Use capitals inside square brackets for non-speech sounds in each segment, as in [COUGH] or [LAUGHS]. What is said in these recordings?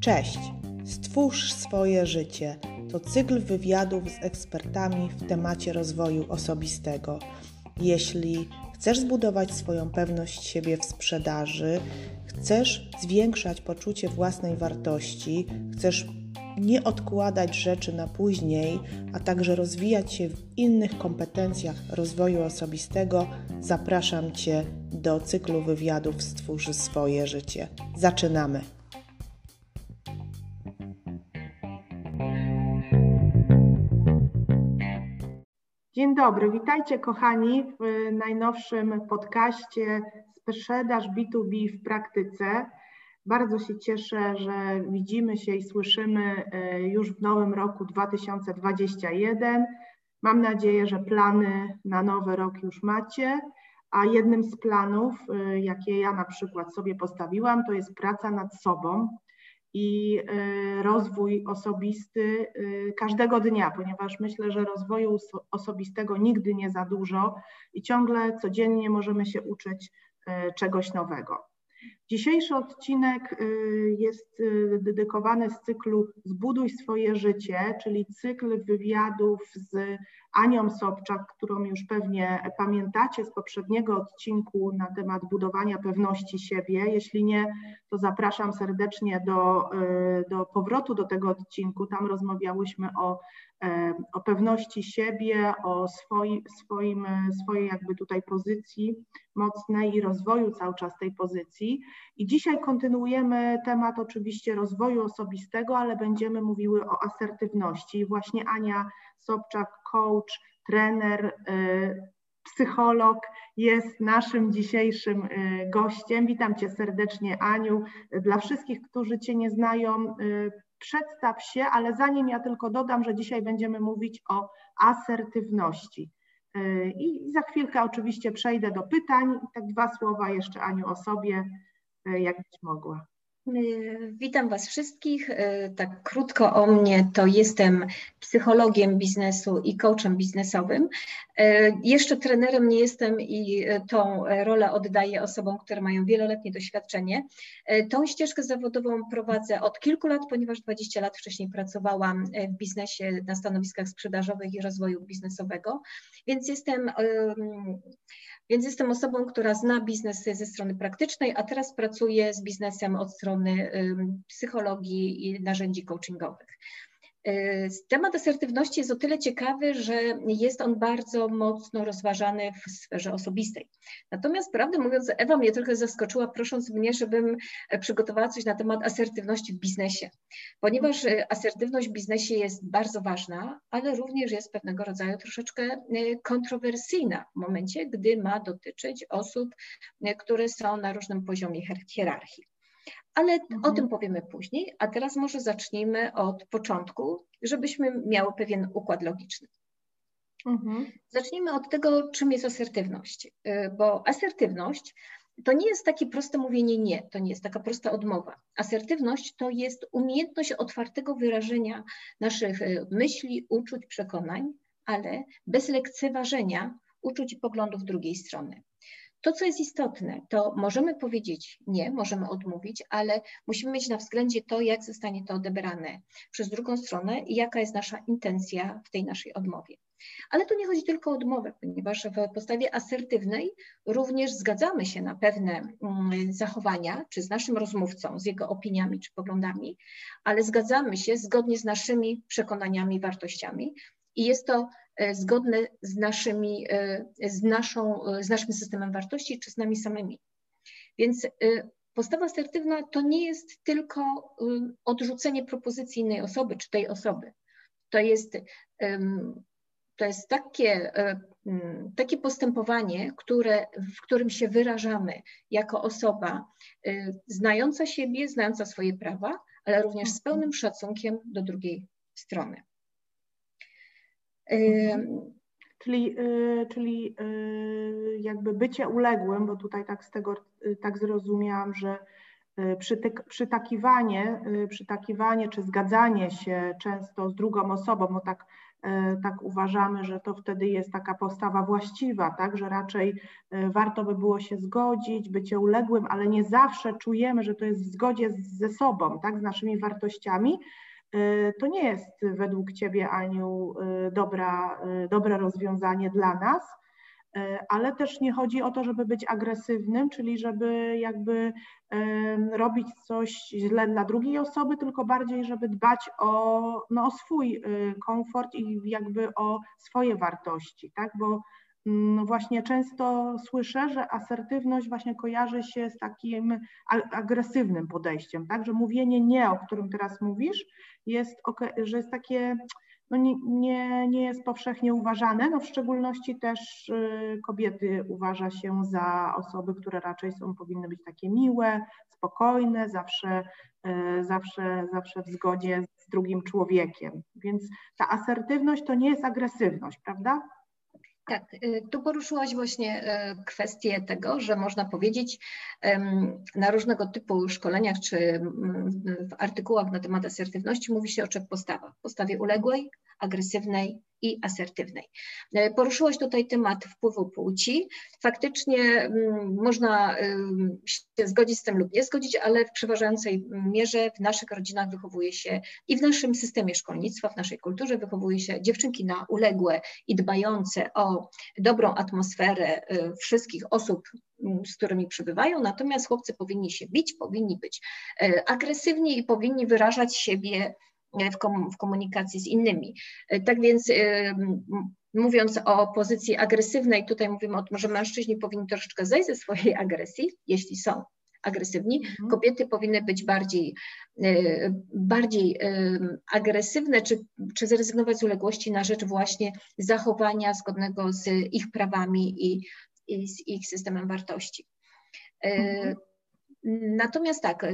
Cześć! Stwórz swoje życie. To cykl wywiadów z ekspertami w temacie rozwoju osobistego. Jeśli chcesz zbudować swoją pewność siebie w sprzedaży, chcesz zwiększać poczucie własnej wartości, chcesz nie odkładać rzeczy na później, a także rozwijać się w innych kompetencjach rozwoju osobistego, zapraszam Cię do cyklu wywiadów Stwórz swoje życie. Zaczynamy! Dzień dobry, witajcie kochani w najnowszym podcaście Sprzedaż B2B w praktyce. Bardzo się cieszę, że widzimy się i słyszymy e, już w nowym roku 2021. Mam nadzieję, że plany na nowy rok już macie, a jednym z planów, e, jakie ja na przykład sobie postawiłam, to jest praca nad sobą i e, rozwój osobisty każdego dnia, ponieważ myślę, że rozwoju osobistego nigdy nie za dużo i ciągle codziennie możemy się uczyć czegoś nowego. Dzisiejszy odcinek y, jest y, dedykowany z cyklu Zbuduj swoje życie, czyli cykl wywiadów z Anią Sobczak, którą już pewnie pamiętacie z poprzedniego odcinku na temat budowania pewności siebie. Jeśli nie, to zapraszam serdecznie do, y, do powrotu do tego odcinku. Tam rozmawiałyśmy o o pewności siebie, o swoi, swoim, swojej jakby tutaj pozycji mocnej i rozwoju cały czas tej pozycji. I dzisiaj kontynuujemy temat oczywiście rozwoju osobistego, ale będziemy mówiły o asertywności. I właśnie Ania Sobczak, coach, trener, y, psycholog jest naszym dzisiejszym gościem. Witam Cię serdecznie, Aniu. Dla wszystkich, którzy Cię nie znają, przedstaw się, ale zanim ja tylko dodam, że dzisiaj będziemy mówić o asertywności. Y, I za chwilkę oczywiście przejdę do pytań. Tak dwa słowa jeszcze Aniu o sobie, y, jakbyś mogła. Y, witam Was wszystkich. Y, tak krótko o mnie, to jestem psychologiem biznesu i coachem biznesowym. Y, jeszcze trenerem nie jestem i tą rolę oddaję osobom, które mają wieloletnie doświadczenie. Tą ścieżkę zawodową prowadzę od kilku lat, ponieważ 20 lat wcześniej pracowałam w biznesie na stanowiskach sprzedażowych i rozwoju biznesowego, więc jestem więc jestem osobą, która zna biznes ze strony praktycznej, a teraz pracuję z biznesem od strony psychologii i narzędzi coachingowych. Y, temat asertywności jest o tyle ciekawy, że jest on bardzo mocno rozważany w sferze osobistej. Natomiast prawdę mówiąc, Ewa mnie trochę zaskoczyła, prosząc mnie, żebym przygotowała coś na temat asertywności w biznesie, ponieważ y, asertywność w biznesie jest bardzo ważna, ale również jest pewnego rodzaju troszeczkę y, kontrowersyjna w momencie, gdy ma dotyczyć osób, które są na różnym poziomie hierarchii ale mhm. o tym powiemy później, a teraz może zacznijmy od początku, żebyśmy miały pewien układ logiczny. Mhm. Zacznijmy od tego, czym jest asertywność, y, bo asertywność to nie jest takie proste mówienie nie, to nie jest taka prosta odmowa. Asertywność to jest umiejętność otwartego wyrażenia naszych y, myśli, uczuć, przekonań, ale bez lekceważenia uczuć i poglądów drugiej strony. To, co jest istotne, to możemy powiedzieć nie, możemy odmówić, ale musimy mieć na względzie to, jak zostanie to odebrane przez drugą stronę i jaka jest nasza intencja w tej naszej odmowie. Ale tu nie chodzi tylko o odmowę, ponieważ w postawie asertywnej również zgadzamy się na pewne mm, zachowania, czy z naszym rozmówcą, z jego opiniami czy poglądami, ale zgadzamy się zgodnie z naszymi przekonaniami, wartościami. I jest to zgodne z, naszymi, e, z, naszą, e, z naszym systemem wartości czy z nami samymi. Więc postawa asertywna to nie jest tylko odrzucenie propozycji innej osoby czy tej osoby. To jest, to jest takie, takie postępowanie, które, w którym się wyrażamy jako osoba znająca siebie, znająca swoje prawa, ale również z pełnym szacunkiem do drugiej strony. Czyli, y, czyli y, jakby bycie uległym, bo tutaj tak z tego y, tak zrozumiałam, że przytyk, przytakiwanie, przytakiwanie czy zgadzanie się często z drugą osobą, bo tak tak uważamy, że to wtedy jest taka postawa właściwa, tak, że raczej warto by było się zgodzić, bycie uległym, ale nie zawsze czujemy, że to jest w zgodzie ze sobą, tak, z naszymi wartościami, to nie jest według Ciebie, Aniu, dobra, dobre rozwiązanie dla nas. E, ale też nie chodzi o to, żeby być agresywnym, czyli żeby jakby robić coś źle dla drugiej osoby, tylko bardziej, żeby dbać o, no, o swój komfort i jakby o swoje wartości, tak? Bo właśnie często słyszę, że asertywność właśnie kojarzy się z takim agresywnym podejściem, tak? Że mówienie nie, o którym teraz mówisz, jest, że jest takie no nie, nie, nie jest powszechnie uważane. No w szczególności też y, kobiety uważa się za osoby, które raczej są, powinny być takie miłe, spokojne, zawsze, y, zawsze, zawsze w zgodzie z drugim człowiekiem. Więc ta asertywność to nie jest agresywność, prawda? Tak, y, tu poruszyłaś właśnie kwestię tego, że można powiedzieć na różnego typu szkoleniach czy w artykułach na temat asertywności mówi się o trzech postawach. Postawie uległej, agresywnej i asertywnej. E, poruszyłaś tutaj temat wpływu płci. Faktycznie mm, można się zgodzić z tym lub nie zgodzić, ale w przeważającej mierze w naszych rodzinach wychowuje się i w naszym systemie szkolnictwa, w naszej kulturze wychowuje się dziewczynki na uległe i dbające o dobrą atmosferę y, wszystkich osób mm, z którymi przybywają, natomiast chłopcy powinni się bić, powinni być e, agresywni i powinni wyrażać siebie w, kom, w komunikacji z innymi. E, tak więc e, mówiąc o pozycji agresywnej, tutaj mówimy o tym, że mężczyźni powinni troszeczkę zejść ze swojej agresji, jeśli są agresywni. Mhm. Kobiety powinny być bardziej, e, bardziej agresywne, czy, czy zrezygnować z uległości na rzecz właśnie zachowania zgodnego z ich prawami i, i z ich systemem wartości. Mhm. Natomiast tak,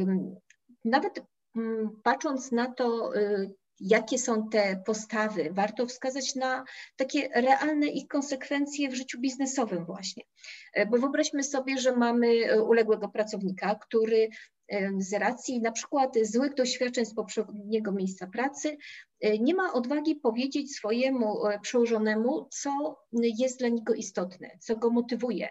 nawet patrząc na to, y, jakie są te postawy, warto wskazać na takie realne ich konsekwencje w życiu biznesowym właśnie. E, bo wyobraźmy sobie, że mamy e, uległego pracownika, który z racji na przykład złych doświadczeń z poprzedniego miejsca pracy, e, nie ma odwagi powiedzieć swojemu e, przełożonemu, co jest dla niego istotne, co go motywuje,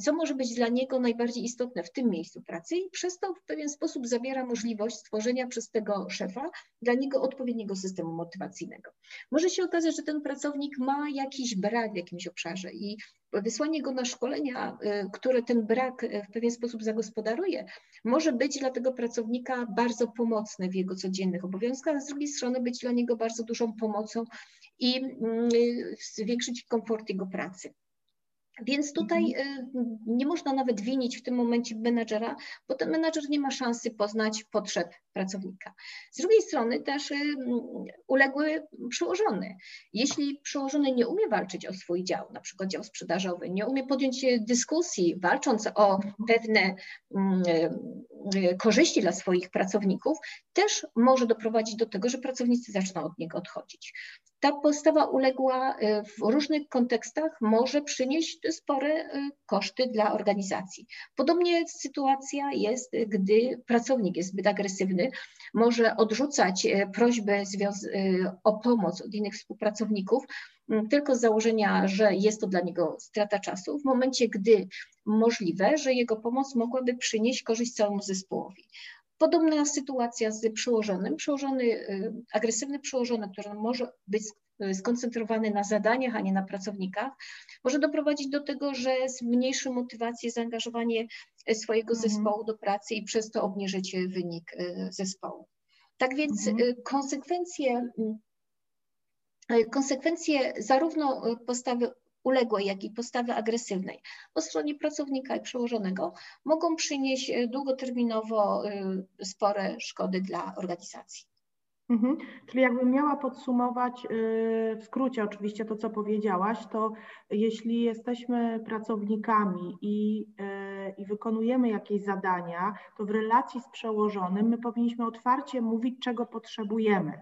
co może być dla niego najbardziej istotne w tym miejscu pracy i przez to w pewien sposób zabiera możliwość stworzenia przez tego szefa dla niego odpowiedniego systemu motywacyjnego. Może się okazać, że ten pracownik ma jakiś brak w jakimś obszarze i wysłanie go na szkolenia, y, które ten brak y, w pewien sposób zagospodaruje, może być dla tego pracownika bardzo pomocne w jego codziennych obowiązkach, a z drugiej strony być dla niego bardzo dużą pomocą i mm, zwiększyć komfort jego pracy. Więc tutaj mhm. y, nie można nawet winić w tym momencie menadżera, bo ten menadżer nie ma szansy poznać potrzeb pracownika. Z drugiej strony też y, uległy przełożony. Jeśli przełożony nie umie walczyć o swój dział, na przykład dział sprzedażowy, nie umie podjąć dyskusji, walcząc o pewne mm, y, korzyści dla swoich pracowników, też może doprowadzić do tego, że pracownicy zaczną od niego odchodzić ta postawa uległa y, w różnych kontekstach może przynieść spore y, koszty dla organizacji. Podobnie sytuacja jest, gdy pracownik jest zbyt agresywny, może odrzucać y, prośbę o pomoc od innych współpracowników, tylko z założenia, że jest to dla niego strata czasu, w momencie, gdy możliwe, że jego pomoc mogłaby przynieść korzyść całemu zespołowi. Podobna sytuacja z przełożonym. Przełożony, y, agresywny przełożony, który może być skoncentrowany na zadaniach, a nie na pracownikach, może doprowadzić do tego, że zmniejszy motywację, zaangażowanie swojego mhm. zespołu do pracy i przez to obniżyć wynik y, zespołu. Tak więc mhm. Y, konsekwencje, konsekwencje zarówno postawy uległej, jak i postawy agresywnej po stronie pracownika i przełożonego mogą przynieść e, długoterminowo e, spore szkody dla organizacji. Mhm. Czyli jakbym miała podsumować e, w skrócie oczywiście to, co powiedziałaś, to jeśli jesteśmy pracownikami i, i wykonujemy jakieś zadania, to w relacji z przełożonym my powinniśmy otwarcie mówić, czego potrzebujemy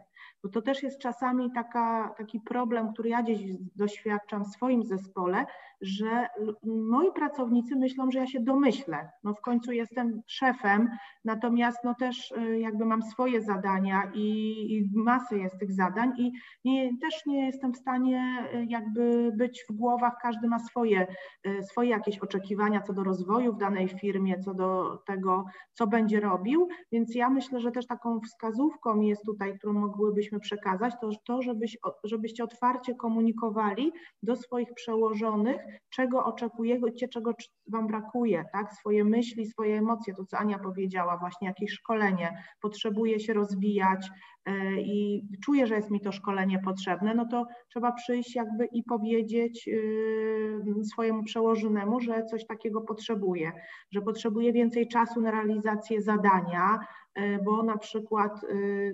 bo to też jest czasami taka, taki problem, który ja gdzieś doświadczam w swoim zespole, że moi pracownicy myślą, że ja się domyślę. No w końcu jestem szefem, natomiast no też y, jakby mam swoje zadania i, i masę jest tych zadań i nie, też nie jestem w stanie y, jakby być w głowach, każdy ma swoje, y, swoje jakieś oczekiwania co do rozwoju w danej firmie, co do tego, co będzie robił, więc ja myślę, że też taką wskazówką jest tutaj, którą mogłybyśmy przekazać, to to, żebyś, żebyście otwarcie komunikowali do swoich przełożonych, czego oczekujecie, czego Wam brakuje, tak? Swoje myśli, swoje emocje, to co Ania powiedziała, właśnie jakieś szkolenie, potrzebuje się rozwijać e, i czuję, że jest mi to szkolenie potrzebne, no to trzeba przyjść jakby i powiedzieć y, swojemu przełożonemu, że coś takiego potrzebuje, że potrzebuje więcej czasu na realizację zadania, e, bo na przykład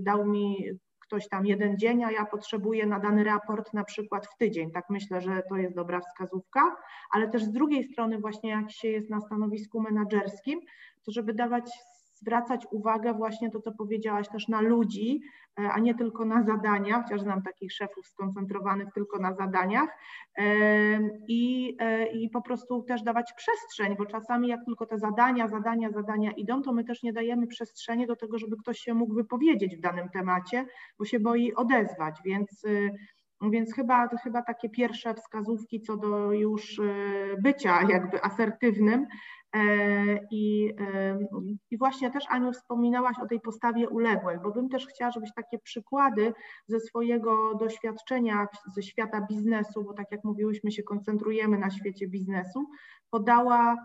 dał mi ktoś tam jeden dzień, a ja potrzebuję na dany raport na przykład w tydzień. Tak myślę, że to jest dobra wskazówka, ale też z drugiej strony właśnie jak się jest na stanowisku menedżerskim, to żeby dawać zwracać uwagę właśnie to, co powiedziałaś też na ludzi, e, a nie tylko na zadania, chociaż znam takich szefów skoncentrowanych tylko na zadaniach e, i, e, i po prostu też dawać przestrzeń, bo czasami jak tylko te zadania, zadania, zadania idą, to my też nie dajemy przestrzeni do tego, żeby ktoś się mógł wypowiedzieć w danym temacie, bo się boi odezwać, więc więc chyba, chyba takie pierwsze wskazówki co do już bycia jakby asertywnym, E, I, e, I właśnie też Aniu wspominałaś o tej postawie uległej, bo bym też chciała, żebyś takie przykłady ze swojego doświadczenia ze świata biznesu, bo tak jak mówiłyśmy, się koncentrujemy na świecie biznesu, podała e,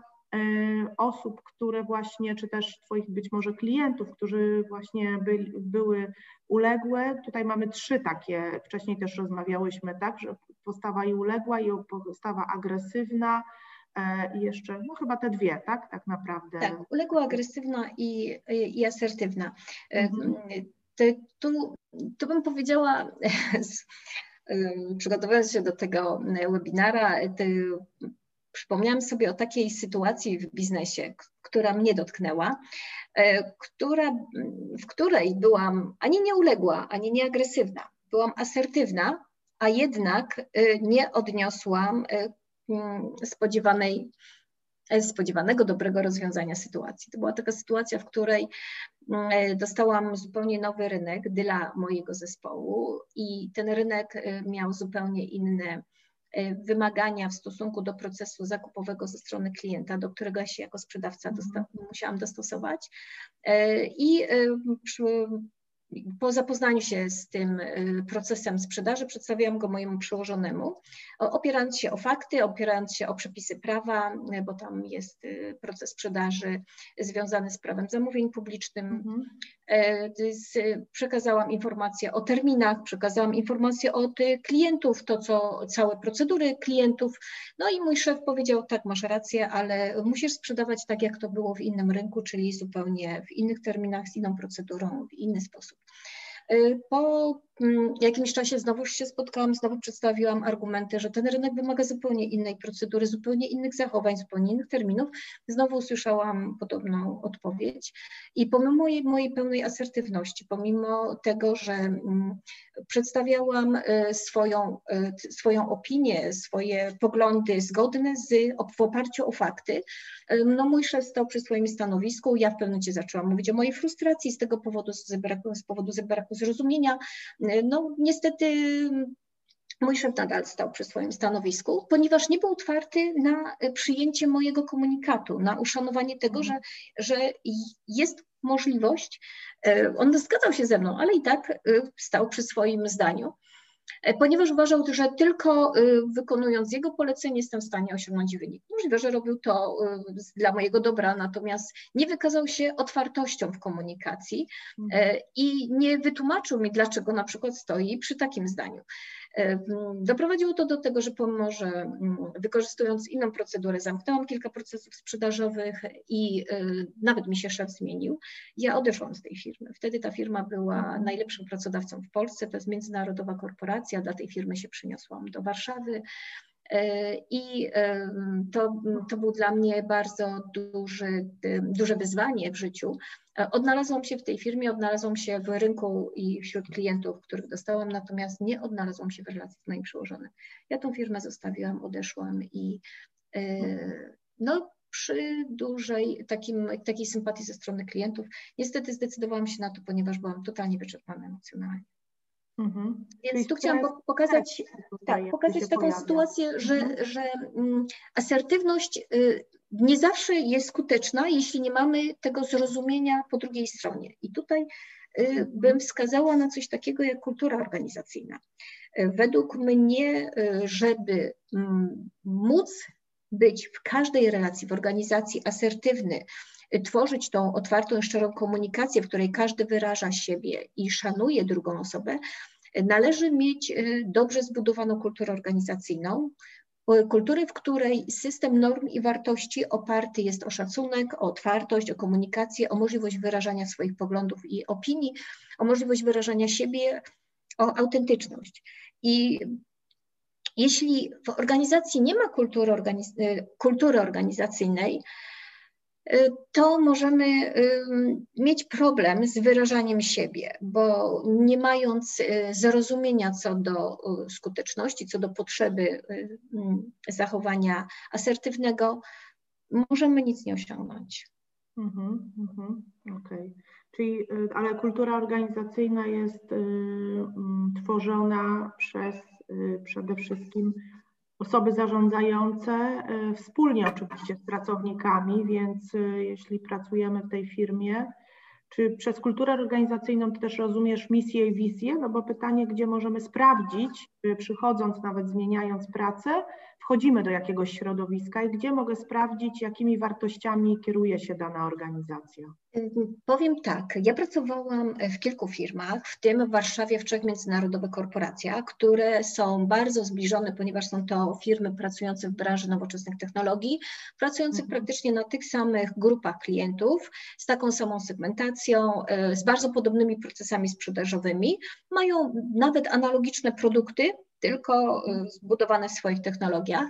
osób, które właśnie, czy też Twoich być może klientów, którzy właśnie byli, były uległe. Tutaj mamy trzy takie, wcześniej też rozmawiałyśmy, tak, że postawa i uległa i postawa agresywna, E, i jeszcze, no chyba te dwie, tak, tak naprawdę. Tak, uległa, agresywna i, i asertywna. E, mhm. tu, tu bym powiedziała, [LAUGHS] przygotowując się do tego webinara, przypomniałam sobie o takiej sytuacji w biznesie, która mnie dotknęła, e, która, w której byłam ani nie uległa, ani nie agresywna. Byłam asertywna, a jednak nie odniosłam Mm, spodziewanej, e, spodziewanego dobrego rozwiązania sytuacji. To była taka sytuacja, w której mm, e, dostałam zupełnie nowy rynek dla mojego zespołu i ten rynek e, miał zupełnie inne wymagania w stosunku do procesu zakupowego ze strony klienta, do którego ja się jako sprzedawca dosta musiałam dostosować. I po zapoznaniu się z tym y, procesem sprzedaży przedstawiałam go mojemu przełożonemu, opierając się o fakty, opierając się o przepisy prawa, y, bo tam jest y, proces sprzedaży związany z prawem zamówień publicznych. Mhm. Przekazałam informacje o terminach, przekazałam informacje od klientów, to co całe procedury klientów. No i mój szef powiedział: Tak, masz rację, ale musisz sprzedawać tak, jak to było w innym rynku, czyli zupełnie w innych terminach, z inną procedurą, w inny sposób. Y, po mm, jakimś czasie znowu się spotkałam, znowu przedstawiłam argumenty, że ten rynek wymaga zupełnie innej procedury, zupełnie innych zachowań, zupełnie innych terminów. Znowu usłyszałam podobną odpowiedź i pomimo mojej, mojej pełnej asertywności, pomimo tego, że mm, przedstawiałam y, swoją, y, swoją opinię, swoje poglądy zgodne z, w oparciu o fakty, no mój szef stał przy swoim stanowisku, ja w pewnym momencie zaczęłam mówić o mojej frustracji z tego powodu, z, z powodu braku zrozumienia. No niestety Mój szef nadal stał przy swoim stanowisku, ponieważ nie był otwarty na przyjęcie mojego komunikatu, na uszanowanie tego, że, że jest możliwość, e, on zgadzał się ze mną, ale i tak e, stał przy swoim zdaniu. E, ponieważ uważał, że tylko y, wykonując jego polecenie jestem w stanie osiągnąć wynik. Możliwe, że robił to y, dla mojego dobra, natomiast nie wykazał się otwartością w komunikacji mhm. i nie wytłumaczył mi, dlaczego na przykład stoi przy takim zdaniu. Doprowadziło to do tego, że pomimo, że mm, wykorzystując inną procedurę, zamknęłam kilka procesów sprzedażowych i y, nawet mi się szef zmienił, ja odeszłam z tej firmy. Wtedy ta firma była najlepszym pracodawcą w Polsce, to jest międzynarodowa korporacja, dla tej firmy się przyniosłam do Warszawy. I to, to był dla mnie bardzo duży, duże wyzwanie w życiu. Odnalazłam się w tej firmie, odnalazłam się w rynku i wśród klientów, których dostałam, natomiast nie odnalazłam się w relacji z moim przełożonym. Ja tą firmę zostawiłam, odeszłam i no, przy dużej takim, takiej sympatii ze strony klientów. Niestety zdecydowałam się na to, ponieważ byłam totalnie wyczerpana emocjonalnie. Mhm. Więc Czyli tu chciałam pokazać, tak, pokazać taką pojawia. sytuację, że, mhm. że um, asertywność y, nie zawsze jest skuteczna, jeśli nie mamy tego zrozumienia po drugiej stronie. I tutaj y, bym wskazała na coś takiego jak kultura organizacyjna. Y, według mnie, żeby mm, móc być w każdej relacji, w organizacji asertywny, tworzyć tą otwartą, szczerą komunikację, w której każdy wyraża siebie i szanuje drugą osobę, należy mieć y, dobrze zbudowaną kulturę organizacyjną, kulturę, w której system norm i wartości oparty jest o szacunek, o otwartość, o komunikację, o możliwość wyrażania swoich poglądów i opinii, o możliwość wyrażania siebie, o autentyczność. I jeśli w organizacji nie ma kultury, organiz y, kultury organizacyjnej, to możemy y, mieć problem z wyrażaniem siebie, bo nie mając zrozumienia co do skuteczności, co do potrzeby mm, zachowania asertywnego, możemy nic nie osiągnąć. Mhm, mhm. Okay. Czyli, ale kultura organizacyjna jest y, y, tworzona przez Y, przede wszystkim osoby zarządzające y, wspólnie oczywiście z pracownikami, więc y, jeśli pracujemy w tej firmie, czy przez kulturę organizacyjną też rozumiesz misję i wizję? No bo pytanie, gdzie możemy sprawdzić, przychodząc, nawet zmieniając pracę, wchodzimy do jakiegoś środowiska i gdzie mogę sprawdzić, jakimi wartościami kieruje się dana organizacja? Powiem tak, ja pracowałam w kilku firmach, w tym w Warszawie w trzech międzynarodowych korporacjach, które są bardzo zbliżone, ponieważ są to firmy pracujące w branży nowoczesnych technologii, pracujące mhm. praktycznie na tych samych grupach klientów, z taką samą segmentacją, e, z bardzo podobnymi procesami sprzedażowymi, mają nawet analogiczne produkty, tylko e, zbudowane w swoich technologiach.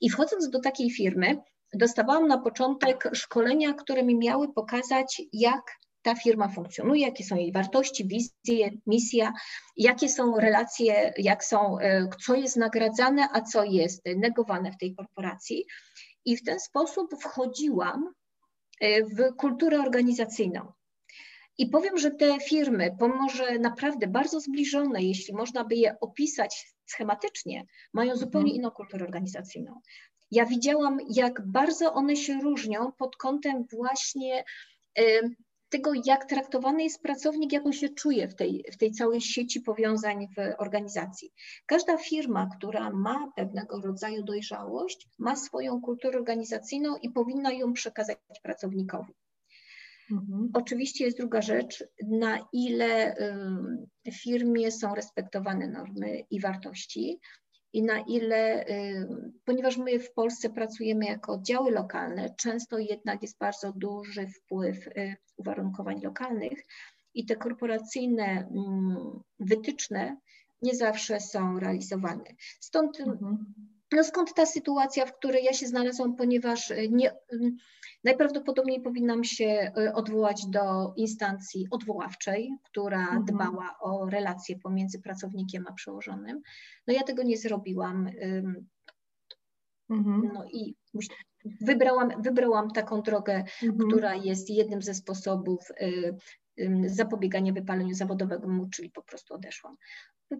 I wchodząc do takiej firmy, dostawałam na początek szkolenia, które mi miały pokazać, jak ta firma funkcjonuje, jakie są jej wartości, wizje, misja, jakie są relacje, jak są, e, co jest nagradzane, a co jest negowane w tej korporacji. I w ten sposób wchodziłam e, w kulturę organizacyjną. I powiem, że te firmy, pomimo że naprawdę bardzo zbliżone, jeśli można by je opisać schematycznie, mają zupełnie mhm. inną kulturę organizacyjną. Ja widziałam, jak bardzo one się różnią pod kątem właśnie tego, jak traktowany jest pracownik, jak on się czuje w tej, w tej całej sieci powiązań w organizacji. Każda firma, która ma pewnego rodzaju dojrzałość, ma swoją kulturę organizacyjną i powinna ją przekazać pracownikowi. Mhm. Oczywiście jest druga rzecz, na ile w firmie są respektowane normy i wartości i na ile, ponieważ my w Polsce pracujemy jako oddziały lokalne, często jednak jest bardzo duży wpływ y, uwarunkowań lokalnych i te korporacyjne wytyczne nie zawsze są realizowane. Stąd mhm. No skąd ta sytuacja, w której ja się znalazłam, ponieważ y, nie, y, najprawdopodobniej powinnam się y, odwołać do instancji odwoławczej, która mhm. dbała o relacje pomiędzy pracownikiem a przełożonym. No ja tego nie zrobiłam. Mhm. No i wybrałam, wybrałam taką drogę, mhm. która jest jednym ze sposobów zapobiegania wypaleniu zawodowemu, czyli po prostu odeszłam.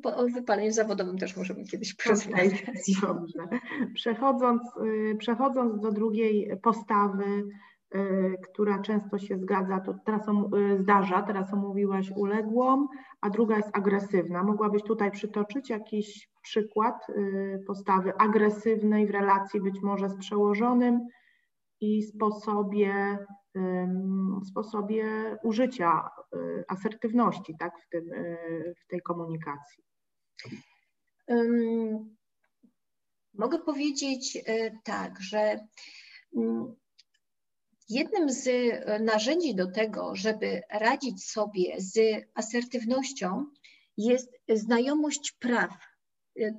O wypaleniu zawodowym też możemy kiedyś porozmawiać. [LAUGHS] Dobrze. Przechodząc, y, przechodząc do drugiej postawy, y, która często się zgadza, to teraz y, zdarza, teraz omówiłaś uległą, a druga jest agresywna. Mogłabyś tutaj przytoczyć jakiś przykład postawy agresywnej w relacji być może z przełożonym i sposobie sposobie użycia y, asertywności tak, w, tym, y, w tej komunikacji? Mogę powiedzieć y, tak, że mm, jednym z narzędzi do tego, żeby radzić sobie z asertywnością, jest znajomość praw,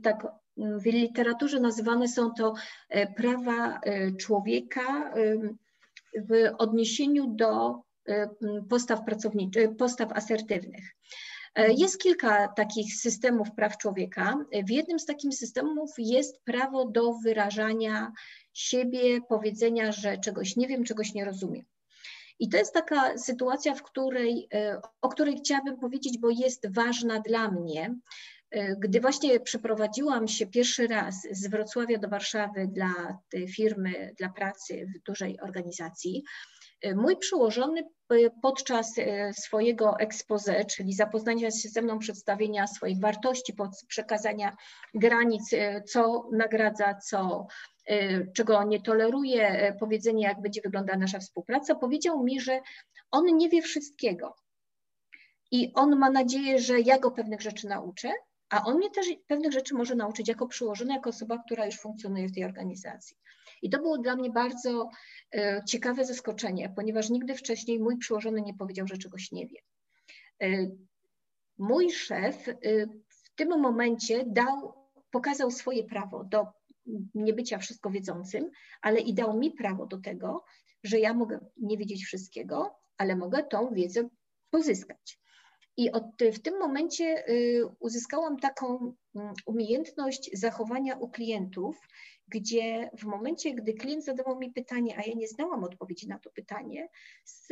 tak w literaturze nazywane są to prawa człowieka w odniesieniu do postaw pracowniczych, postaw asertywnych. Jest kilka takich systemów praw człowieka. W jednym z takich systemów jest prawo do wyrażania siebie, powiedzenia, że czegoś nie wiem, czegoś nie rozumiem. I to jest taka sytuacja, w której, e, o której chciałabym powiedzieć, bo jest ważna dla mnie. E, gdy właśnie przeprowadziłam się pierwszy raz z Wrocławia do Warszawy dla firmy, dla pracy w dużej organizacji, e, mój przełożony podczas swojego expose, czyli zapoznania się ze mną, przedstawienia swoich wartości, przekazania granic, co nagradza, co czego nie toleruje, powiedzenie, jak będzie wyglądała nasza współpraca, powiedział mi, że on nie wie wszystkiego. I on ma nadzieję, że ja go pewnych rzeczy nauczę, a on mnie też pewnych rzeczy może nauczyć jako przyłożony, jako osoba, która już funkcjonuje w tej organizacji. I to było dla mnie bardzo y, ciekawe zaskoczenie, ponieważ nigdy wcześniej mój przyłożony nie powiedział, że czegoś nie wie. Mój szef w tym momencie dał, pokazał swoje prawo do nie bycia wszystko wiedzącym, ale i dał mi prawo do tego, że ja mogę nie wiedzieć wszystkiego, ale mogę tą wiedzę pozyskać. I od, w tym momencie y, uzyskałam taką mm, umiejętność zachowania u klientów, gdzie w momencie, gdy klient zadawał mi pytanie, a ja nie znałam odpowiedzi na to pytanie, z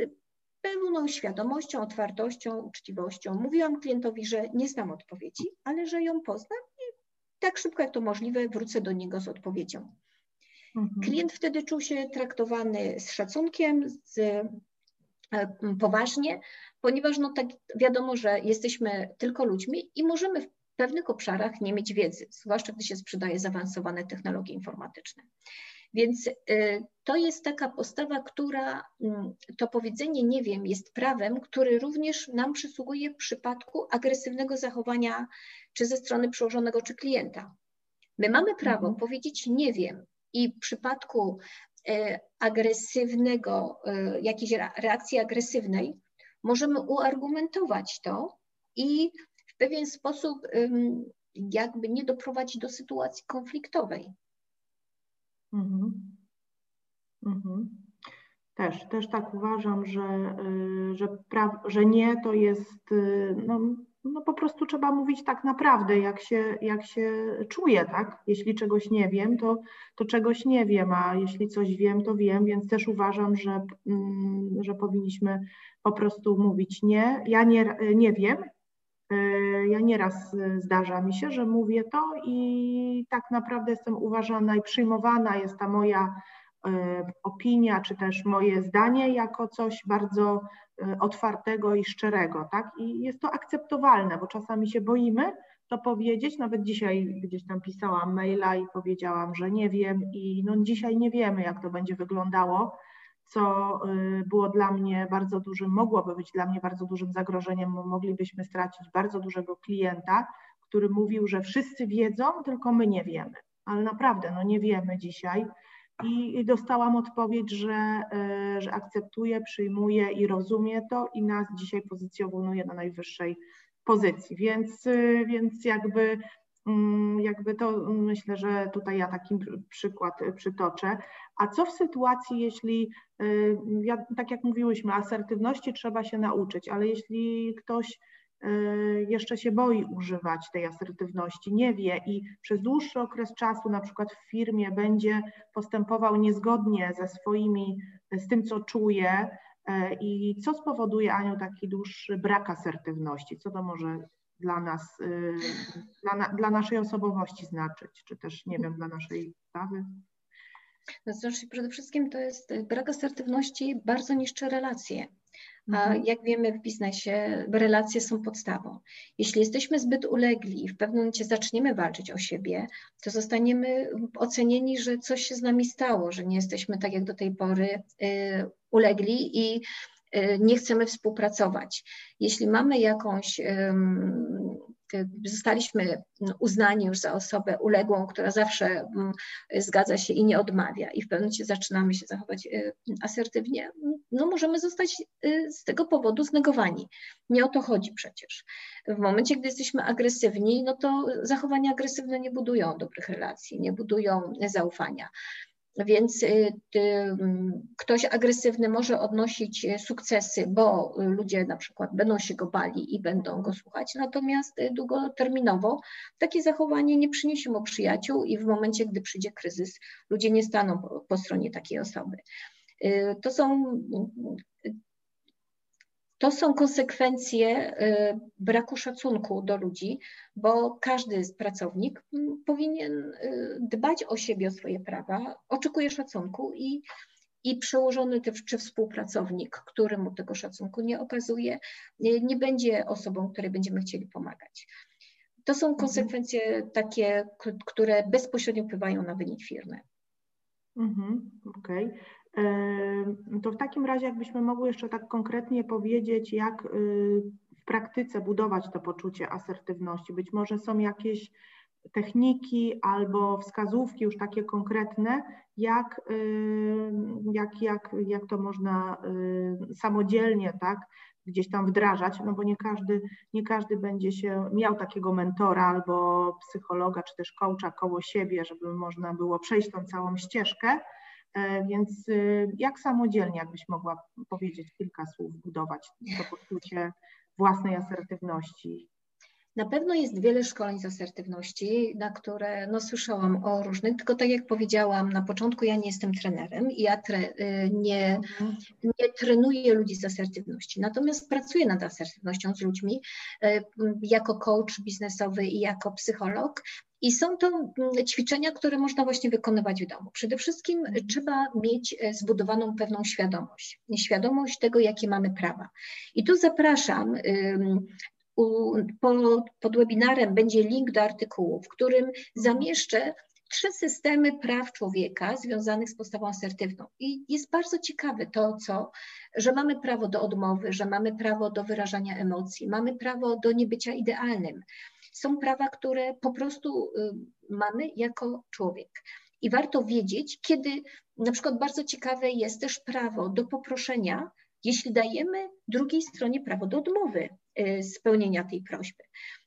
pełną świadomością, otwartością, uczciwością mówiłam klientowi, że nie znam odpowiedzi, ale że ją poznam tak szybko jak to możliwe wrócę do niego z odpowiedzią. Mhm. Klient wtedy czuł się traktowany z szacunkiem, z, e, poważnie, ponieważ no tak wiadomo, że jesteśmy tylko ludźmi i możemy w pewnych obszarach nie mieć wiedzy, zwłaszcza gdy się sprzedaje zaawansowane technologie informatyczne. Więc y, to jest taka postawa, która mm, to powiedzenie nie wiem jest prawem, który również nam przysługuje w przypadku agresywnego zachowania czy ze strony przełożonego, czy klienta. My mamy prawo mhm. powiedzieć nie wiem i w przypadku y, agresywnego, y, jakiejś reakcji agresywnej, możemy uargumentować to i w pewien sposób jakby nie doprowadzić do sytuacji konfliktowej. Mhm. Mhm. Też, też tak uważam, że, y, że, pra, że nie to jest, y, no, no po prostu trzeba mówić tak naprawdę, jak się, jak się czuję, tak? Jeśli czegoś nie wiem, to, to czegoś nie wiem, a jeśli coś wiem, to wiem, więc też uważam, że, mm, że powinniśmy po prostu mówić nie. Ja nie, nie wiem, E, ja nieraz e, zdarza mi się, że mówię to i tak naprawdę jestem uważana i przyjmowana jest ta moja e, opinia, czy też moje zdanie jako coś bardzo otwartego i szczerego, tak? I jest to akceptowalne, bo czasami się boimy to powiedzieć. Nawet dzisiaj gdzieś tam pisałam maila i powiedziałam, że nie wiem i no dzisiaj nie wiemy, jak to będzie wyglądało co y, było dla mnie bardzo dużym, mogłoby być dla mnie bardzo dużym zagrożeniem, bo moglibyśmy stracić bardzo dużego klienta, który mówił, że wszyscy wiedzą, tylko my nie wiemy. Ale naprawdę, no nie wiemy dzisiaj. I, dostałam odpowiedź, że, y, że akceptuje, przyjmuje i rozumie to i nas dzisiaj pozycjonuje na najwyższej pozycji. Więc, y, więc jakby Mm, jakby to myślę, że tutaj ja taki przykład przytoczę. A co w sytuacji, jeśli, tak jak mówiłyśmy, asertywności trzeba się nauczyć, ale jeśli ktoś jeszcze się boi używać tej asertywności, nie wie i przez dłuższy okres czasu, na przykład w firmie, będzie postępował niezgodnie ze swoimi, z tym, co czuje, y, i co spowoduje, Aniu, taki dłuższy brak asertywności? Co to może dla nas, y, dla, dla naszej osobowości znaczyć, czy też, nie wiem, dla naszej sprawy? No, znaczy, przede wszystkim to jest y, brak asertywności, bardzo niszczy relacje. A mhm. jak wiemy w biznesie, relacje są podstawą. Jeśli jesteśmy zbyt ulegli i w pewnym momencie zaczniemy walczyć o siebie, to zostaniemy ocenieni, że coś się z nami stało, że nie jesteśmy tak jak do tej pory y, ulegli i Y, nie chcemy współpracować. Jeśli mamy jakąś zostaliśmy uznani już za osobę uległą, która zawsze mm, zgadza się i nie odmawia i w pewnym momencie zaczynamy się zachować y, asertywnie, no możemy zostać y, z tego powodu znegowani. Nie o to chodzi przecież. W momencie, gdy jesteśmy agresywni, no to zachowania agresywne nie budują dobrych relacji, nie budują zaufania. Więc y, mm, ktoś agresywny może odnosić y, sukcesy, bo ludzie na przykład będą się go bali i będą go słuchać, natomiast y, długoterminowo takie zachowanie nie przyniesie mu przyjaciół i w momencie, gdy przyjdzie kryzys, ludzie nie staną po, po stronie takiej osoby. To są to są konsekwencje y, braku szacunku do ludzi, bo każdy pracownik mm, powinien y, dbać o siebie, o swoje prawa, oczekuje szacunku i, i przełożony czy współpracownik, który mu tego szacunku nie okazuje, nie będzie osobą, której będziemy chcieli pomagać. To są mhm. konsekwencje takie, które bezpośrednio wpływają na wynik firmy. Mhm, Okej. Okay. To w takim razie, jakbyśmy mogły jeszcze tak konkretnie powiedzieć, jak y, w praktyce budować to poczucie asertywności. Być może są jakieś techniki albo wskazówki już takie konkretne, jak, y, jak, jak, jak to można y, samodzielnie tak, gdzieś tam wdrażać, no bo nie każdy, nie każdy będzie się miał takiego mentora albo psychologa, czy też coacha koło siebie, żeby można było przejść tą całą ścieżkę. E, więc y, jak samodzielnie, jakbyś mogła powiedzieć kilka słów, budować to poczucie własnej asertywności? Na pewno jest wiele szkoleń z asertywności, na które no, słyszałam o różnych, tylko tak jak powiedziałam na początku, ja nie jestem trenerem i ja tre, y, nie, mhm. nie trenuję ludzi z asertywności. Natomiast pracuję nad asertywnością z ludźmi y, jako coach biznesowy i jako psycholog i są to mm, ćwiczenia, które można właśnie wykonywać w domu. Przede wszystkim mhm. trzeba mieć e, zbudowaną pewną świadomość, świadomość tego, jakie mamy prawa. I tu zapraszam. Pod webinarem będzie link do artykułu, w którym zamieszczę trzy systemy praw człowieka związanych z postawą asertywną. I jest bardzo ciekawe to, co, że mamy prawo do odmowy, że mamy prawo do wyrażania emocji, mamy prawo do niebycia idealnym, są prawa, które po prostu y, mamy jako człowiek. I warto wiedzieć, kiedy na przykład bardzo ciekawe jest też prawo do poproszenia, jeśli dajemy drugiej stronie prawo do odmowy spełnienia tej prośby.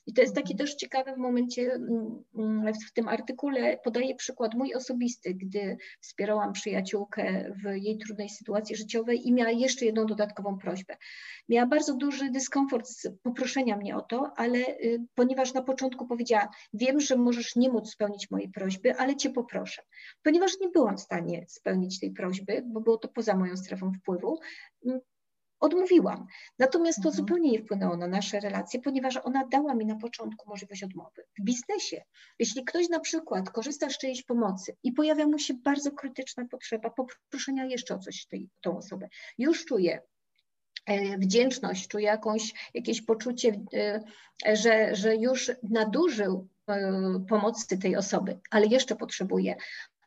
I to jest takie też ciekawe w momencie, mm, mm, w tym artykule podaję przykład mój osobisty, gdy wspierałam przyjaciółkę w jej trudnej sytuacji życiowej i miała jeszcze jedną dodatkową prośbę. Miała bardzo duży dyskomfort z poproszenia mnie o to, ale y, ponieważ na początku powiedziała, wiem, że możesz nie móc spełnić mojej prośby, ale cię poproszę. Ponieważ nie byłam w stanie spełnić tej prośby, bo było to poza moją strefą wpływu, mm, odmówiłam. Natomiast to mhm. zupełnie nie wpłynęło na nasze relacje, ponieważ ona dała mi na początku możliwość odmowy. W biznesie, jeśli ktoś na przykład korzysta z czyjejś pomocy i pojawia mu się bardzo krytyczna potrzeba poproszenia jeszcze o coś tej, tą osobę, już czuje e, wdzięczność, czuje jakąś, jakieś poczucie, e, że, że już nadużył e, pomocy tej osoby, ale jeszcze potrzebuje,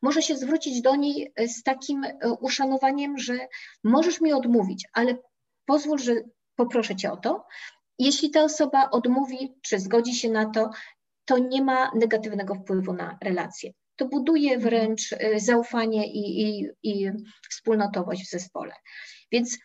może się zwrócić do niej z takim uszanowaniem, że możesz mi odmówić, ale pozwól, że poproszę Cię o to. Jeśli ta osoba odmówi, czy zgodzi się na to, to nie ma negatywnego wpływu na relacje. To buduje wręcz y, zaufanie i, i, i wspólnotowość w zespole. Więc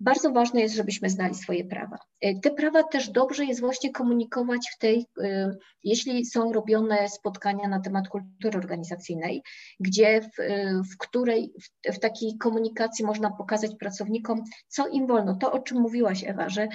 bardzo ważne jest, żebyśmy znali swoje prawa. Y, te prawa też dobrze jest właśnie komunikować w tej, y, jeśli są robione spotkania na temat kultury organizacyjnej, gdzie w, y, w której w, w takiej komunikacji można pokazać pracownikom, co im wolno. To, o czym mówiłaś, Ewa, że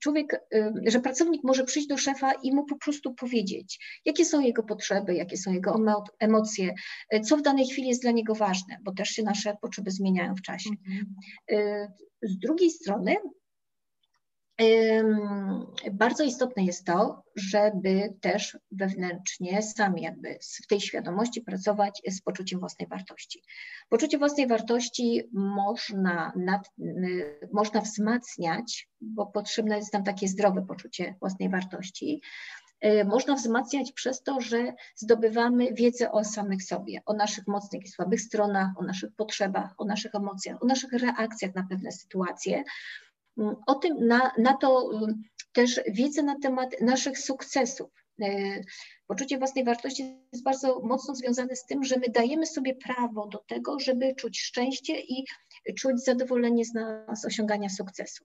człowiek, y, że pracownik może przyjść do szefa i mu po prostu powiedzieć, jakie są jego potrzeby, jakie są jego emocje, y, co w danej chwili jest dla niego ważne, bo też się nasze potrzeby zmieniają w czasie. Mhm. Y, z drugiej strony, bardzo istotne jest to, żeby też wewnętrznie sami jakby w tej świadomości pracować z poczuciem własnej wartości. Poczucie własnej wartości można, nad, można wzmacniać, bo potrzebne jest nam takie zdrowe poczucie własnej wartości. Y, można wzmacniać przez to, że zdobywamy wiedzę o samych sobie, o naszych mocnych i słabych stronach, o naszych potrzebach, o naszych emocjach, o naszych reakcjach na pewne sytuacje o tym, na, na to, też wiedzę na temat naszych sukcesów. Poczucie własnej wartości jest bardzo mocno związane z tym, że my dajemy sobie prawo do tego, żeby czuć szczęście i czuć zadowolenie z nas osiągania sukcesu.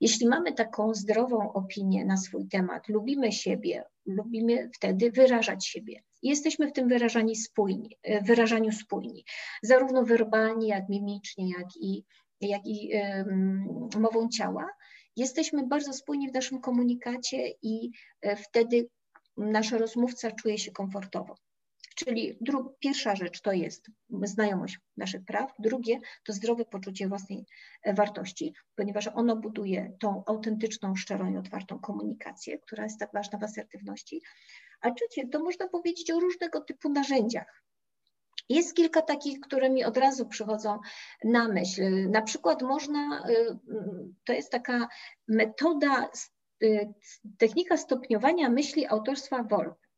Jeśli mamy taką zdrową opinię na swój temat, lubimy siebie, lubimy wtedy wyrażać siebie. Jesteśmy w tym wyrażaniu spójni, wyrażaniu spójni, zarówno werbalnie, jak mimicznie, jak i, jak i mową ciała. Jesteśmy bardzo spójni w naszym komunikacie i e, wtedy nasz rozmówca czuje się komfortowo. Czyli dru- pierwsza rzecz to jest znajomość naszych praw, drugie to zdrowe poczucie własnej e, wartości, ponieważ ono buduje tą autentyczną, szczerą i otwartą komunikację, która jest tak ważna w asertywności. A trzecie, to można powiedzieć o różnego typu narzędziach. Jest kilka takich, które mi od razu przychodzą na myśl. Na przykład można, e, to jest taka metoda, e, technika stopniowania myśli autorstwa Wolf.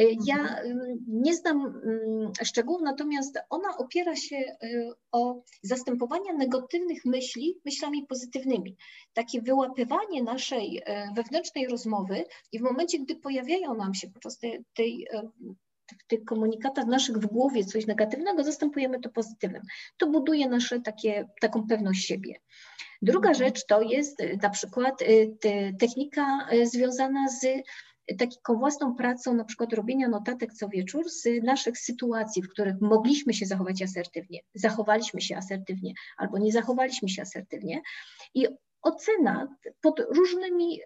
Y, ja mhm. nie znam szczegółów, natomiast ona opiera się y, o zastępowanie negatywnych myśli myślami pozytywnymi. Takie wyłapywanie naszej y, wewnętrznej rozmowy i w momencie, gdy pojawiają nam się podczas tej, tej w tych komunikatach naszych w głowie coś negatywnego, zastępujemy to pozytywnym. To buduje nasze takie, taką pewność siebie. Druga mhm. rzecz to jest na przykład technika związana z taką własną pracą, na przykład robienia notatek co wieczór z naszych sytuacji, w których mogliśmy się zachować asertywnie, zachowaliśmy się asertywnie albo nie zachowaliśmy się asertywnie i ocena pod różnymi,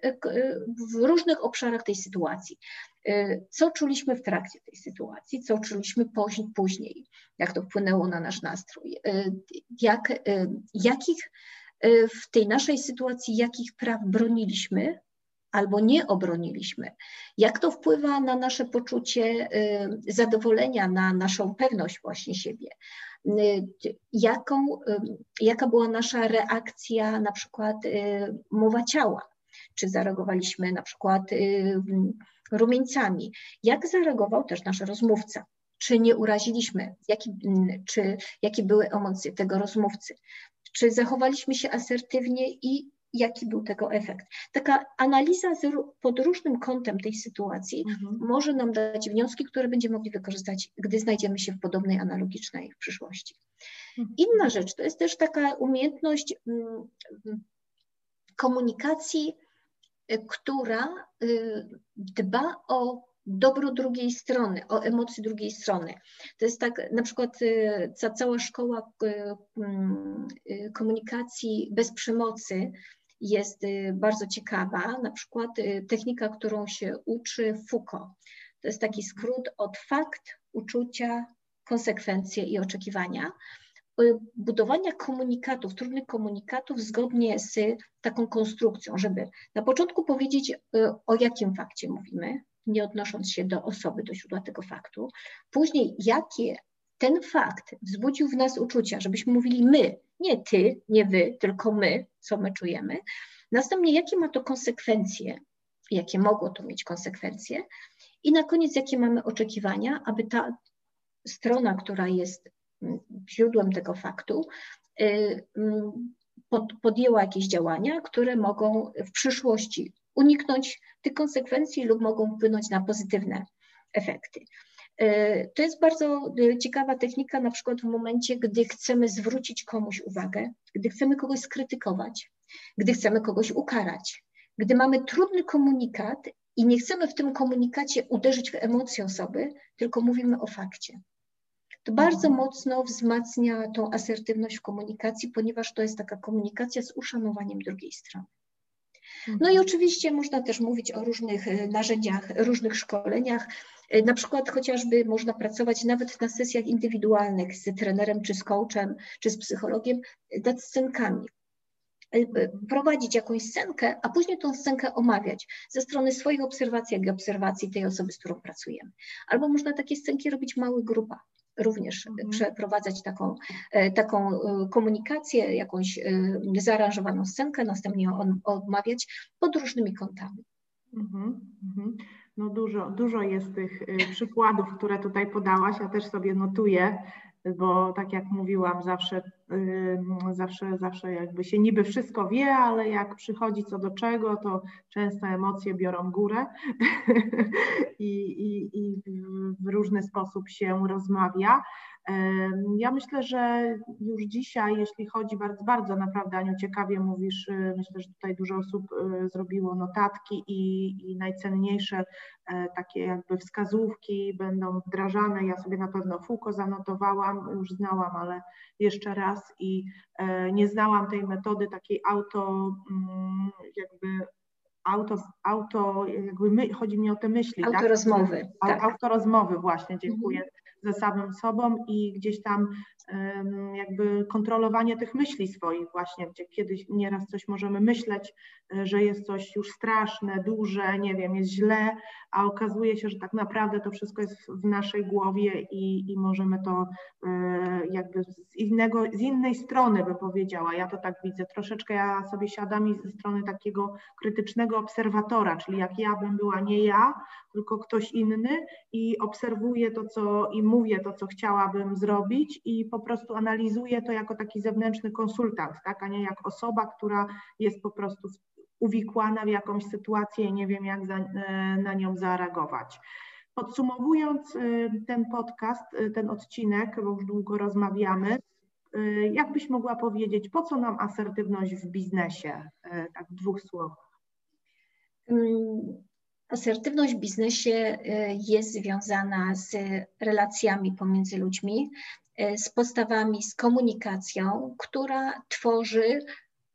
w różnych obszarach tej sytuacji. Co czuliśmy w trakcie tej sytuacji, co czuliśmy później, jak to wpłynęło na nasz nastrój, jak, jakich w tej naszej sytuacji, jakich praw broniliśmy, albo nie obroniliśmy. Jak to wpływa na nasze poczucie zadowolenia, na naszą pewność właśnie siebie? Y, jaką, y, jaka była nasza reakcja, na przykład mowa ciała? Czy zareagowaliśmy na przykład rumieńcami? Jak zareagował też nasz rozmówca? Czy nie uraziliśmy? Jaki, czy, jakie były emocje tego rozmówcy? Czy zachowaliśmy się asertywnie i jaki był tego efekt. Taka analiza pod różnym kątem tej sytuacji mhm. może nam dać wnioski, które będziemy mogli wykorzystać, gdy znajdziemy się w podobnej, analogicznej przyszłości. Mhm. Inna rzecz to jest też taka umiejętność mm, komunikacji, y, która y, dba o dobro drugiej strony, o emocje drugiej strony. To jest tak, na przykład y, ta cała szkoła mm, komunikacji bez przemocy, jest y, bardzo ciekawa, na przykład y, technika, którą się uczy Foucault. To jest taki skrót od fakt, uczucia, konsekwencje i oczekiwania. Y, budowania komunikatów, trudnych komunikatów zgodnie z taką konstrukcją, żeby na początku powiedzieć, o jakim fakcie mówimy, nie odnosząc się do osoby, do źródła tego faktu. Później, jakie ten fakt wzbudził w nas uczucia, żebyśmy mówili my, nie ty, nie wy, tylko my, co my czujemy. Następnie, jakie ma to konsekwencje, jakie mogło to mieć konsekwencje, i na koniec, jakie mamy oczekiwania, aby ta strona, która jest mm, źródłem tego faktu, y, mm, podjęła jakieś działania, które mogą w przyszłości uniknąć tych konsekwencji lub mogą wpłynąć na pozytywne efekty. E, to jest bardzo e, ciekawa technika, na przykład w momencie, gdy chcemy zwrócić komuś uwagę, gdy chcemy kogoś skrytykować, gdy chcemy kogoś ukarać, gdy mamy trudny komunikat i nie chcemy w tym komunikacie uderzyć w emocje osoby, tylko mówimy o fakcie. To bardzo mhm. mocno wzmacnia tą asertywność w komunikacji, ponieważ to jest taka komunikacja z uszanowaniem drugiej strony. No i mhm. oczywiście można też mówić o różnych e, narzędziach, różnych szkoleniach. E, na przykład chociażby można pracować nawet na sesjach indywidualnych z trenerem, czy z coachem, czy z psychologiem nad scenkami. E, prowadzić jakąś scenkę, a później tą scenkę omawiać ze strony swoich obserwacji, jak i obserwacji tej osoby, z którą pracujemy. Albo można takie scenki robić w małych grupach również mhm. przeprowadzać taką, e, taką e, komunikację, jakąś e, zaaranżowaną scenkę, następnie ją odmawiać pod różnymi kątami. Mhm, mhm. No dużo, dużo jest tych przykładów, które tutaj podałaś, ja też sobie notuję bo tak jak mówiłam, zawsze, zawsze, zawsze jakby się niby wszystko wie, ale jak przychodzi co do czego, to często emocje biorą górę [LAUGHS] i, i, i w różny sposób się rozmawia. Ja myślę, że już dzisiaj, jeśli chodzi bardzo, bardzo naprawdę, Aniu, ciekawie mówisz, y, myślę, że tutaj dużo osób y, zrobiło notatki i, i najcenniejsze e, takie jakby wskazówki będą wdrażane. Ja sobie na pewno Fuko zanotowałam, już znałam, ale jeszcze raz i e, nie znałam tej metody takiej auto mm, jakby auto, auto jakby my, chodzi mi o te myśli. Autorozmowy. Tak? tak. Autorozmowy właśnie, dziękuję. Mhm ze samym sobą i gdzieś tam jakby kontrolowanie tych myśli swoich właśnie, gdzie kiedyś nieraz coś możemy myśleć, e, że jest coś już straszne, duże, nie wiem, jest źle, a okazuje się, że tak naprawdę to wszystko jest w naszej głowie i, i możemy to e, jakby z, innego, z innej strony by powiedziała, ja to tak widzę, troszeczkę ja sobie siadam i ze strony takiego krytycznego obserwatora, czyli jak ja bym była nie ja, tylko ktoś inny i obserwuję to, co i mówię to, co chciałabym zrobić i po prostu analizuję to jako taki zewnętrzny konsultant, tak, a nie jak osoba, która jest po prostu uwikłana w jakąś sytuację i nie wiem, jak za, e, na nią zareagować. Podsumowując e, ten podcast, e, ten odcinek, bo już długo rozmawiamy, jak byś mogła powiedzieć, po co nam asertywność w biznesie? Tak w dwóch słowach. Mm, Asertywność w biznesie jest związana z relacjami pomiędzy ludźmi, z postawami, z komunikacją, która tworzy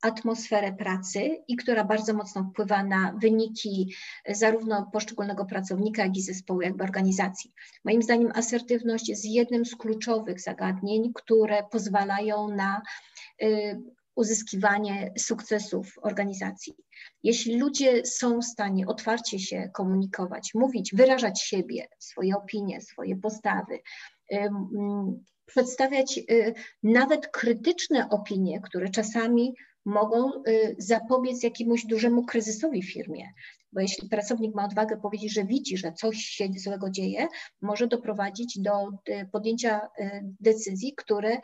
atmosferę pracy i która bardzo mocno wpływa na wyniki zarówno poszczególnego pracownika, jak i zespołu, jakby organizacji. Moim zdaniem asertywność jest jednym z kluczowych zagadnień, które pozwalają na y, uzyskiwanie sukcesów organizacji. Jeśli ludzie są w stanie otwarcie się komunikować, mówić, wyrażać siebie, swoje opinie, swoje postawy, nawet krytyczne opinie, które czasami mogą y, zapobiec jakiemuś dużemu kryzysowi w firmie. Bo jeśli pracownik ma odwagę powiedzieć, że widzi, że coś się złego dzieje, może doprowadzić do y, podjęcia decyzji, które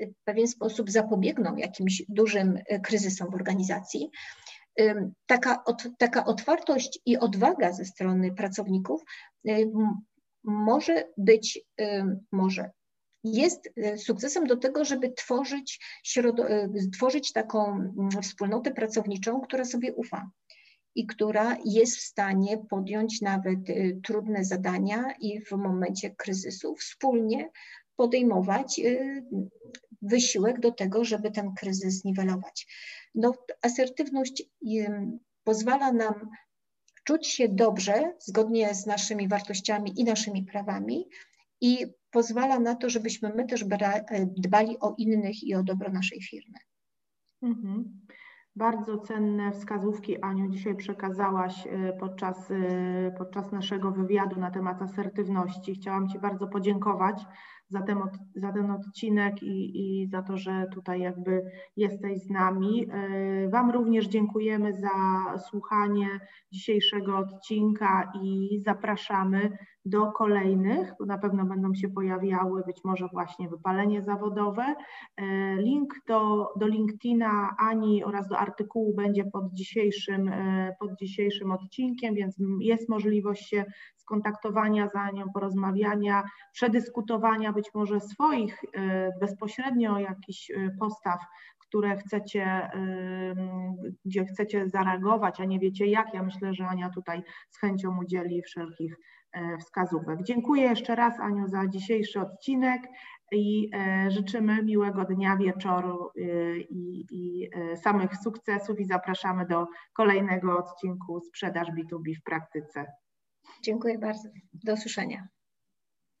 w pewien sposób zapobiegną jakimś dużym kryzysom w organizacji. Taka, taka otwartość i odwaga ze strony pracowników może być, może jest e, sukcesem do tego, żeby tworzyć, e, tworzyć taką mm, wspólnotę pracowniczą, która sobie ufa i która jest w stanie podjąć nawet trudne zadania i w momencie kryzysu wspólnie podejmować wysiłek do tego, żeby ten kryzys zniwelować. No, asertywność pozwala nam czuć się dobrze, zgodnie z naszymi wartościami i naszymi prawami i pozwala na to, żebyśmy my też dbali o innych i o dobro naszej firmy. Mhm. Bardzo cenne wskazówki, Aniu, dzisiaj przekazałaś e, podczas, e, podczas naszego wywiadu na temat asertywności. Chciałam Ci bardzo podziękować za ten, za ten odcinek i, i za to, że tutaj jakby jesteś z nami. E, wam również dziękujemy za słuchanie dzisiejszego odcinka i zapraszamy do kolejnych, bo na pewno będą się pojawiały być może właśnie wypalenie zawodowe. E, link do, do LinkedIna Ani oraz do artykułu będzie pod dzisiejszym, e, pod dzisiejszym odcinkiem, więc jest możliwość się skontaktowania za nią, porozmawiania, przedyskutowania być może swoich e, bezpośrednio jakichś postaw, które chcecie, gdzie chcecie zareagować, a nie wiecie jak. Ja myślę, że Ania tutaj z chęcią udzieli wszelkich wskazówek. Dziękuję jeszcze raz Aniu za dzisiejszy odcinek i życzymy miłego dnia, wieczoru i, i samych sukcesów i zapraszamy do kolejnego odcinku Sprzedaż B2B w praktyce. Dziękuję bardzo. Do usłyszenia.